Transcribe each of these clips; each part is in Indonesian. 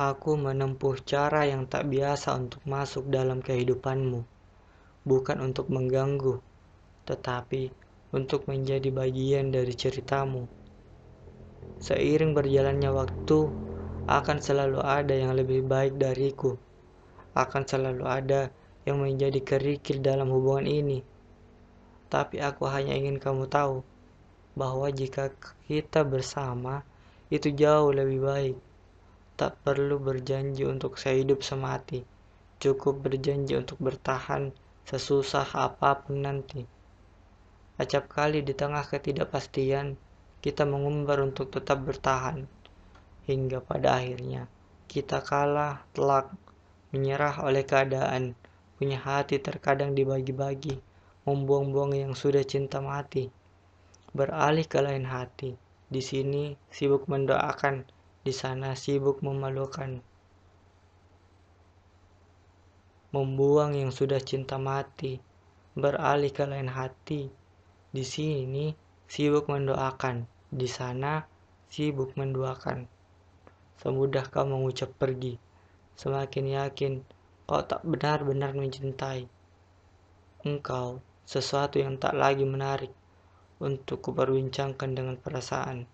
Aku menempuh cara yang tak biasa untuk masuk dalam kehidupanmu, bukan untuk mengganggu, tetapi untuk menjadi bagian dari ceritamu. Seiring berjalannya waktu, akan selalu ada yang lebih baik dariku. Akan selalu ada yang menjadi kerikil dalam hubungan ini. Tapi aku hanya ingin kamu tahu bahwa jika kita bersama, itu jauh lebih baik. Tak perlu berjanji untuk sehidup semati, cukup berjanji untuk bertahan sesusah apa pun nanti. Acap kali di tengah ketidakpastian, kita mengumbar untuk tetap bertahan. Hingga pada akhirnya, kita kalah telak, menyerah oleh keadaan, punya hati terkadang dibagi-bagi, membuang-buang yang sudah cinta mati. Beralih ke lain hati, di sini sibuk mendoakan di sana sibuk memalukan. Membuang yang sudah cinta mati, beralih ke lain hati. Di sini sibuk mendoakan, di sana sibuk menduakan. Semudah kau mengucap pergi, semakin yakin kau tak benar-benar mencintai. Engkau sesuatu yang tak lagi menarik untuk kuperbincangkan dengan perasaan.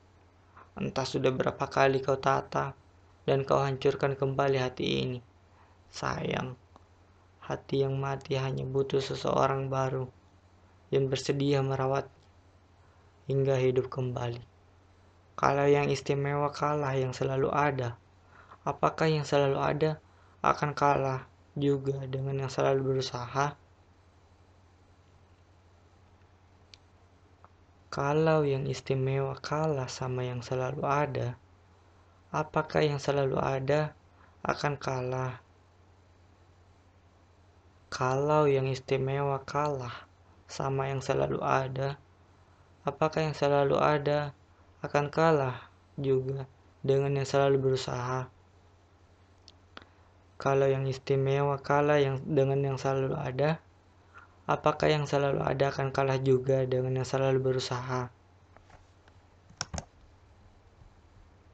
Entah sudah berapa kali kau tata dan kau hancurkan kembali hati ini. Sayang, hati yang mati hanya butuh seseorang baru yang bersedia merawat hingga hidup kembali. Kalau yang istimewa kalah yang selalu ada, apakah yang selalu ada akan kalah juga dengan yang selalu berusaha? Kalau yang istimewa kalah sama yang selalu ada, apakah yang selalu ada akan kalah? Kalau yang istimewa kalah sama yang selalu ada, apakah yang selalu ada akan kalah juga dengan yang selalu berusaha? Kalau yang istimewa kalah yang dengan yang selalu ada, apakah yang selalu ada akan kalah juga dengan yang selalu berusaha?